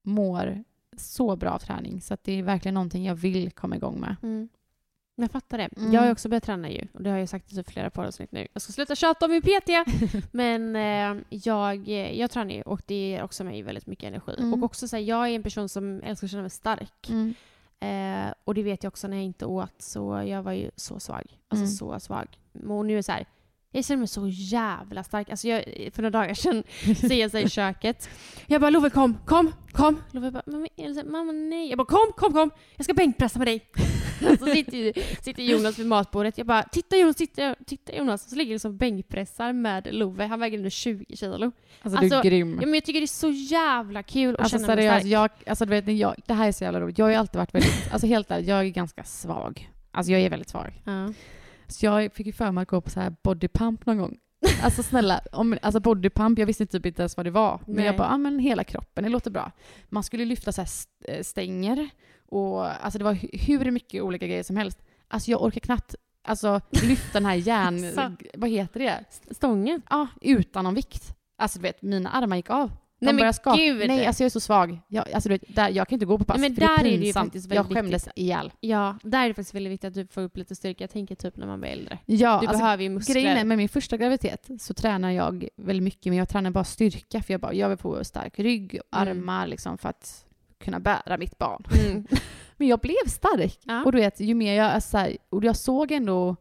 mår så bra av träning så det är verkligen någonting jag vill komma igång med. Mm. Jag fattar det. Mm. Jag har ju också börjat träna ju. Och det har jag sagt i typ flera poddavsnitt nu. Jag ska sluta tjata om min PT! Men eh, jag, jag tränar ju och det ger också mig väldigt mycket energi. Mm. Och också så här, jag är en person som älskar att känna mig stark. Mm. Eh, och det vet jag också när jag inte åt. Så jag var ju så svag. Alltså Mm. så svag. Och nu är det så här. Jag känner mig så jävla stark. Alltså jag, för några dagar sedan ser jag här i köket. Jag bara Love kom, kom, kom. Love bara mamma, mamma nej. Jag bara kom, kom, kom. Jag ska bänkpressa med dig. så sitter, sitter Jonas vid matbordet. Jag bara titta Jonas, titta, titta Jonas. Så ligger det som bänkpressar med Love. Han väger nu 20 kilo. Alltså, du är Alltså, grym. Ja, men jag tycker det är så jävla kul att Alltså känna mig seriöst, stark. jag, alltså, du vet, jag, det här är så jävla roligt. Jag har ju alltid varit väldigt, alltså helt ärligt, jag är ganska svag. Alltså jag är väldigt svag. Ja. Så jag fick ju för mig att gå på så här bodypump någon gång. Alltså snälla, om, alltså bodypump, jag visste typ inte ens vad det var. Men Nej. jag bara, ja men hela kroppen, det låter bra. Man skulle lyfta så eh, stänger och alltså det var hu- hur mycket olika grejer som helst. Alltså jag orkar knappt alltså, lyfta den här järn... Vad heter det? Stången. Ja, utan någon vikt. Alltså du vet, mina armar gick av. De Nej, men skaka. gud! Nej, alltså jag är så svag. Jag, alltså, du vet, där, jag kan inte gå på pass. Nej, men för det där är är det ju faktiskt jag väldigt skämdes ihjäl. Ja, där är det faktiskt väldigt viktigt att du får upp lite styrka. Jag tänker typ när man blir äldre. Ja, Du alltså, behöver ju muskler. Grejen är med min första graviditet så tränar jag väldigt mycket men jag tränar bara styrka för jag, bara, jag vill få stark rygg och Mm. armar liksom för att kunna bära mitt barn. Mm. Men jag blev stark. Ja. Och du vet, ju mer jag, alltså, här, och jag såg ändå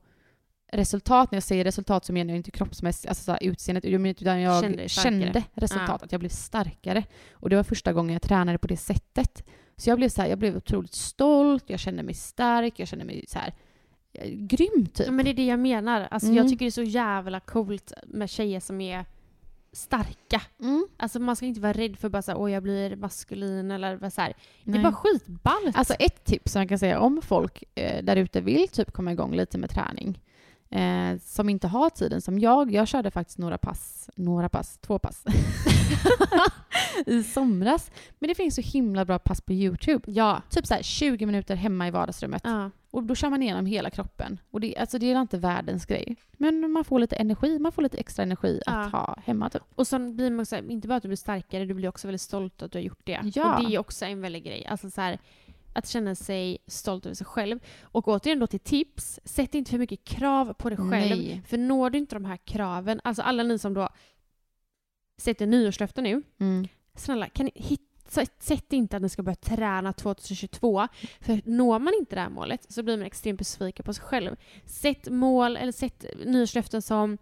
resultat, när jag säger resultat så menar jag inte kroppsmässigt, alltså så här, utseendet, utan jag Kände kände resultat, Ja. att jag blev starkare. Och det var första gången jag tränade på det sättet. Så jag blev, så här, jag blev otroligt stolt, jag kände mig stark, jag kände mig så här, eh, grym typ. Ja, men det är det jag menar. Alltså, Mm. Jag tycker det är så jävla coolt med tjejer som är starka. Mm. Alltså man ska inte vara rädd för bara så här, åh jag blir maskulin eller så här. Det är bara skitballt. Alltså ett tips som jag kan säga om folk eh, där ute vill typ komma igång lite med träning. Eh, som inte har tiden som jag. Jag körde faktiskt några pass, några pass, två pass. I somras. Men det finns så himla bra pass på YouTube. ja. Typ så här 20 minuter hemma i vardagsrummet. ja. Och då kör man igenom hela kroppen. Och det, alltså det är inte världens grej. Men man får lite energi, man får lite extra energi Ja. att ha hemma typ. Och sen blir man så här, inte bara att du blir starkare, du blir också väldigt stolt att du har gjort det. Ja. Och det är också en väldig grej. Alltså så här, att känna sig stolt över sig själv. Och återigen då till tips, sätt inte för mycket krav på dig själv. Nej. För når du inte de här kraven, alltså alla ni som då sätter nyårslöften nu, Mm. snälla kan ni hitta Sätt inte att ni ska börja träna 2022. För når man inte det här målet så blir man extremt besviken på sig själv. Sätt mål eller sätt nyårslöften som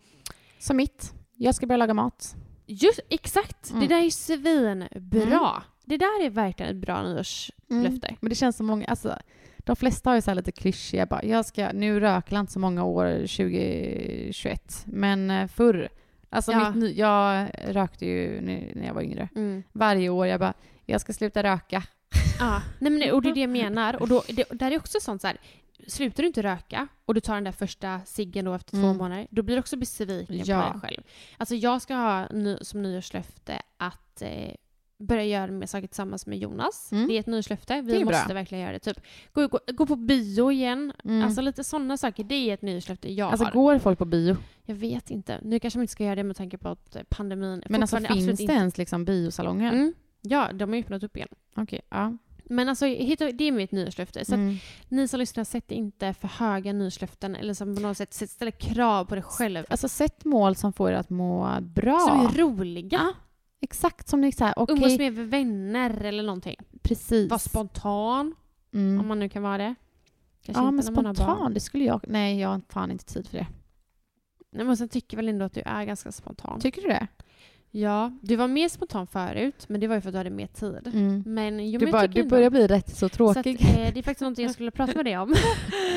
Som mitt. Jag ska börja laga mat. Just exakt! Mm. Det där är ju svinbra. Det där är verkligen ett bra nyårslöfte. Men det känns som många, alltså, de flesta har ju så lite klyschiga bara, jag ska, nu röker jag inte så många år 2021, men eh, förr, alltså Ja. mitt, jag rökte ju när jag var yngre. Mm. Varje år, jag bara, jag ska sluta röka. Ja, nej men, och det är det jag menar. Och då, det, där är också sånt så här, slutar du inte röka och du tar den där första ciggen då efter två Mm. månader, då blir du också besviken Ja. på dig själv. Alltså jag ska ha ny, som nyårslöfte att eh, börja göra mer saker tillsammans med Jonas. Mm. Det är ett nyårslöfte. Vi bra. måste verkligen göra det. Typ, gå, gå, gå på bio igen. Mm. Alltså lite sådana saker. Det är ett nyårslöfte jag alltså har. går folk på bio? Jag vet inte. Nu kanske man inte ska göra det med tanke på att pandemin Men alltså finns det ens liksom biosalonger? Mm. Ja, de har ju öppnat upp igen. Okej, ja. Men alltså, det är mitt nyårslöfte. Så Mm. ni som lyssnar, sätt inte för höga nyårslöften eller som på något sätt sätt- ställer krav på dig själv. Alltså sätt mål som får er att må bra. Som är roliga. Ja, Exakt som ni säger, okej, Umgås med vänner eller någonting. precis. Var spontan, Mm. om man nu kan vara det. Kanske Ja, men spontan, det skulle jag... Nej, jag har fan inte tid för det. Nej, men sen tycker väl ändå att du är ganska spontan. Tycker du det? Ja, du var mer spontan förut, men det var ju för att du hade mer tid. Mm. Men jo, Du, men bara, du börjar bli rätt så Så att, tråkig. eh, det är faktiskt någonting jag skulle prata med dig om.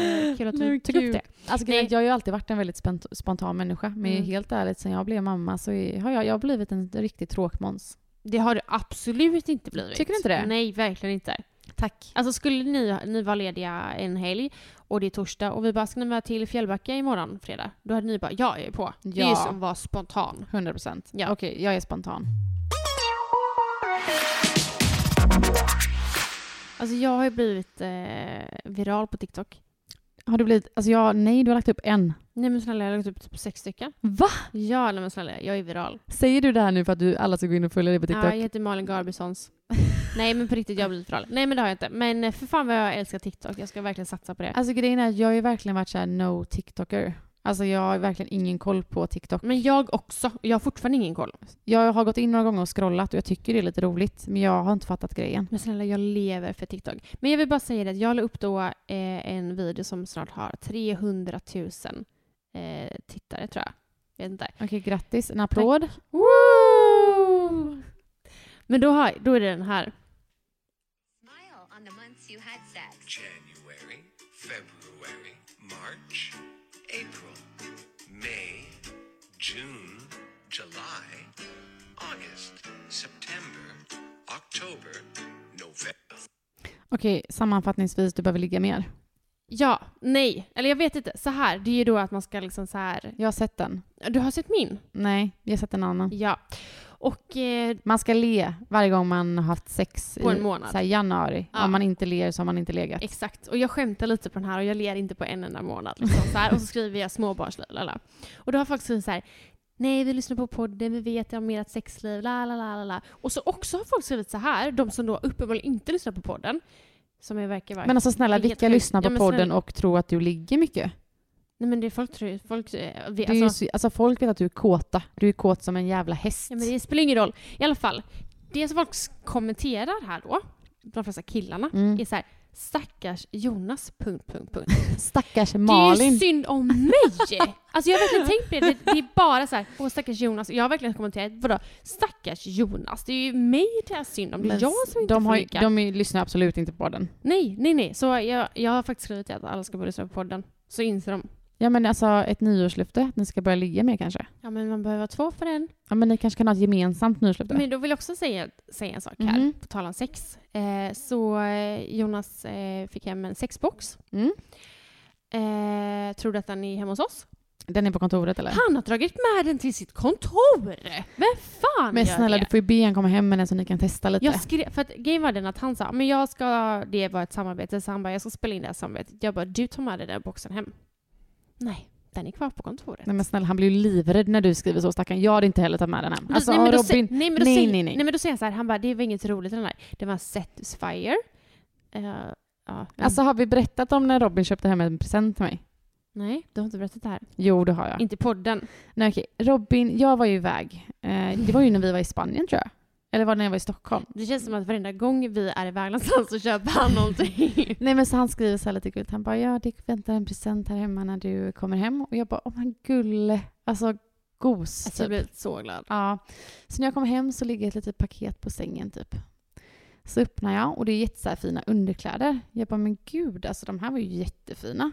Eh, Kul att du tog upp det. Alltså, Nej. jag har ju alltid varit en väldigt spont- spontan människa. Men Mm. helt ärligt, sen jag blev mamma så har jag, jag har blivit en riktig tråkmåns. Det har du absolut inte blivit. Tycker du inte det? Nej, verkligen inte. Tack. Alltså skulle ni, ni vara lediga en helg och det är torsdag och vi bara ska ni med till Fjällbacka imorgon fredag? Då hade ni bara ja, jag är på. Det är ju Ja. som att vara spontan. 100 procent. Ja. Okej, jag är spontan. Alltså jag har ju blivit eh, viral på TikTok. Har du blivit... Alltså jag, nej, du har lagt upp en. Nej men snälla, jag har lagt upp typ sex stycken. Va? Ja, nej men snälla, jag är viral. Säger du det här nu för att du alla ska gå in och följa dig på TikTok? Ja, jag heter Malin Garbissons. Nej men på riktigt, jag har blivit förälder. Nej men det har jag inte. Men eh, för fan vad jag älskar TikTok. Jag ska verkligen satsa på det. Alltså grejen är att jag har ju verkligen varit såhär no TikToker. Alltså jag har verkligen ingen koll på TikTok. Men jag också. Jag har fortfarande ingen koll. Jag har gått in några gånger och scrollat och jag tycker det är lite roligt. Men jag har inte fattat grejen. Men snälla, jag lever för TikTok. Men jag vill bara säga det att jag la upp då eh, en video som snart har 300 000 eh, tittare tror jag. Vet inte. Okej, grattis. En applåd. Woo! Men då, har, då är det den här. Smile on the months you had sex. January, February, March, April, May, June, July, August, September, October, November. Okej, sammanfattningsvis, du behöver ligga mer. Ja, nej. Eller jag vet inte. Så här, det är ju då att man ska liksom så här. Jag har sett den. Du har sett min? Nej, jag har sett en annan. Ja. Och eh, Man ska le varje gång man har haft sex På i en månad. Så här, januari. Ja. Om man inte ler så har man inte legat. Exakt. Och jag skämtar lite på den här och jag ler inte på en enda månad. Liksom, så här. Och så skriver jag småbarnsliv. lala. Och då har folk skrivit så här. Nej, vi lyssnar på podden, vi vet om ert sexliv, la la la la la. Och så också har folk skrivit så här, de som då uppenbarligen inte lyssnar på podden. Som jag verkar vara... Men alltså snälla, vilka lyssnar på Ja, podden snälla. och tror att du ligger mycket? Nej men det är folk tror folk... eh, Det är ju, Alltså, så- alltså folk vet att du är kåta. Du är kåt som en jävla häst. ja, men det spelar ingen roll. I alla fall, det som folk kommenterar här då, de flesta killarna, Mm. är så här Stackars Jonas... Punkt, punkt, punkt. Stackars Det är ju Malin. synd om mig! Alltså jag har verkligen tänkt på det. Det, det är bara så här, åh stackars Jonas. Jag har verkligen kommenterat, vadå stackars Jonas? Det är ju mig det är synd om. Det är Men jag som inte de, får har, ligga. de lyssnar absolut inte på den. Nej, nej, nej. Så jag, jag har faktiskt skrivit att alla ska börja lyssna på podden. Så inser de. Ja men alltså ett nyårslöfte, att ni ska börja ligga mer kanske. Ja men man behöver vara två för en. Ja men ni kanske kan ha ett gemensamt nyårslöfte. Men då vill jag också säga, säga en sak här, Mhm. på tal om sex. Eh, så eh, Jonas eh, fick hem en sexbox. Mm. Eh, tror du att den är hemma hos oss? Den är på kontoret eller? Han har dragit med den till sitt kontor! Vem fan Men snälla det? du får ju be han komma hem med den så ni kan testa lite. Jag skrev, för att grejen var den att han sa men jag ska, det var ett samarbete, så han bara jag ska spela in det här samarbetet. Jag bara du tar med dig den boxen hem. Nej, den är kvar på kontoret. Nej men snälla han blir ju livrädd när du skriver så stackarn. Jag hade inte heller tagit med den hem. Alltså nej, men då Robin, nej, men då nej, säger- nej, nej. nej men då säger han så här, han bara det var inget roligt den här. Det var en Satisfyer. Uh, ja, Alltså har vi berättat om när Robin köpte hem en present till mig? nej, du har inte berättat det här. Jo det har jag. Inte podden. Nej okej, Robin, jag var ju iväg. Eh, det var ju när vi var i Spanien tror jag. Eller var det när jag var i Stockholm? Det känns som att varenda gång vi är iväg någonstans så köper han någonting. Nej men så han skriver så här lite gulligt. Han bara ja det väntar en present här hemma när du kommer hem. Och jag bara åh men gulle. Alltså gos. Alltså, jag typ. blir så glad. Ja. Så när jag kommer hem så ligger ett litet paket på sängen typ. Så öppnar jag och det är jätte så här fina underkläder. Jag bara men gud alltså de här var ju jättefina.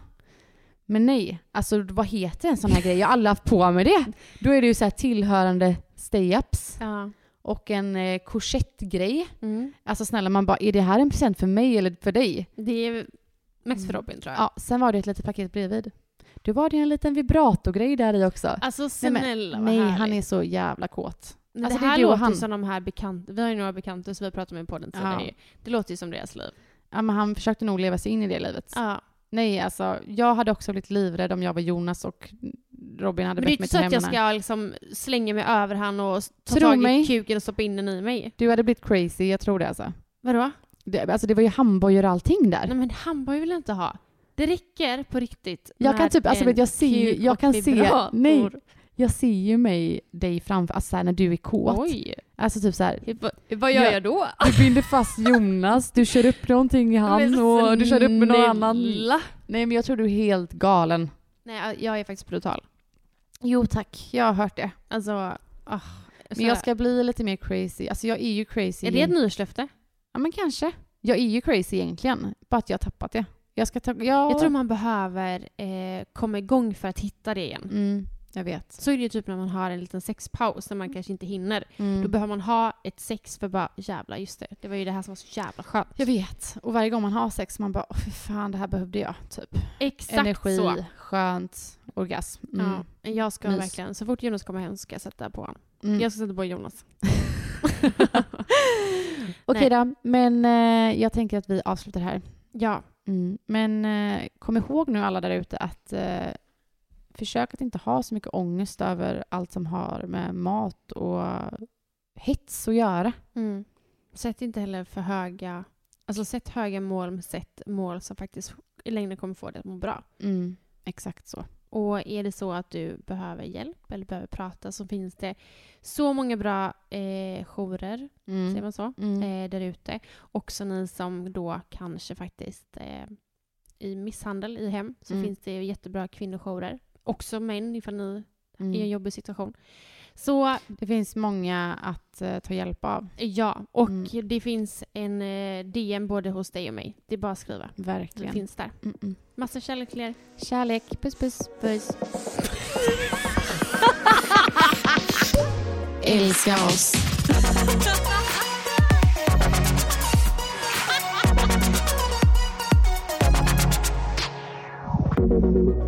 Men nej, alltså vad heter en sån här grej? Jag har aldrig haft på mig det. Då är det ju så här tillhörande stay-ups Ja. Och en eh, korsettgrej. Mm. Alltså snälla man bara, är det här en present för mig eller för dig? Det är mest för Robin tror jag. Ja, sen var det ett litet paket bredvid. Då var det en liten vibratorgrej där i också. Alltså Nej, men- snälla Nej, han är så jävla kåt. Men Alltså, det det är här du och låter han. som de här bekanta, vi har ju några bekanta som vi har pratat med på podden tidigare. Ja. Det låter ju som deras liv. Ja, men han försökte nog leva sig in i det livet. Ja. Nej, alltså jag hade också blivit livrädd om jag var Jonas och Robin hade Men det är bett inte mig så till att jag hemma. ska liksom slänga mig över han och ta Tro tag mig. i kuken och stoppa in den i mig. Du hade blivit crazy, jag tror det alltså. Vadå? Det, alltså det var ju handbojor och allting där. Nej men handboj vill jag inte ha. Det räcker på riktigt Jag kan typ, alltså vet jag ser ju- jag kan se- nej. Jag ser ju mig, dig framför, alltså såhär när du är kåt. Oj. Alltså typ såhär, Vad, vad gör Ja. jag då? du binder fast Jonas, du kör upp någonting i han och du kör upp med någon annan. Nej men jag tror du är helt galen. Nej, jag är faktiskt brutal. Jo tack, jag har hört det. Alltså, ah, Men jag ska bli lite mer crazy. Alltså jag är ju crazy. Är det ett nyårslöfte? Ja men kanske. Jag är ju crazy egentligen, bara att jag har tappat det. Jag ska ta... Jag, Jag tror man behöver eh, komma igång för att hitta det igen. Mm, jag vet. Så är det ju typ när man har en liten sexpaus när man kanske inte hinner. Mm. Då behöver man ha ett sex för bara jävlar just det. Det var ju det här som var så jävla skönt. Jag vet. Och varje gång man har sex man bara, åh fy fan det här behövde jag. Typ. Exakt Energi, så. skönt, orgasm. Mm. Ja, jag ska Mys. verkligen, så fort Jonas kommer hem ska jag sätta på honom. Mm. Jag ska sätta på Jonas. Okej då, men eh, jag tänker att vi avslutar här. Ja, Mm. Men eh, kom ihåg nu alla där ute att eh, försök att inte ha så mycket ångest över allt som har med mat och hets att göra. mm. sätt inte heller för höga, alltså sätt höga mål men sätt mål som faktiskt i längden kommer få dig att må bra. Mm, exakt så. Och är det så att du behöver hjälp eller behöver prata så finns det så många bra eh, jourer, Mm. säger man så, Mm. eh, där ute. Också ni som då kanske faktiskt eh, i misshandel i hem så Mm. finns det jättebra kvinnojourer. Också män ifall ni är i en Mm. jobbig situation. Så Det finns många att eh, ta hjälp av. ja, och Mm. det finns en eh, DM både hos dig och mig. Det är bara att skriva. Det Verkligen. finns där. Mm -mm. Massa kärlek till er. Kärlek. Puss puss. Puss. Älska oss.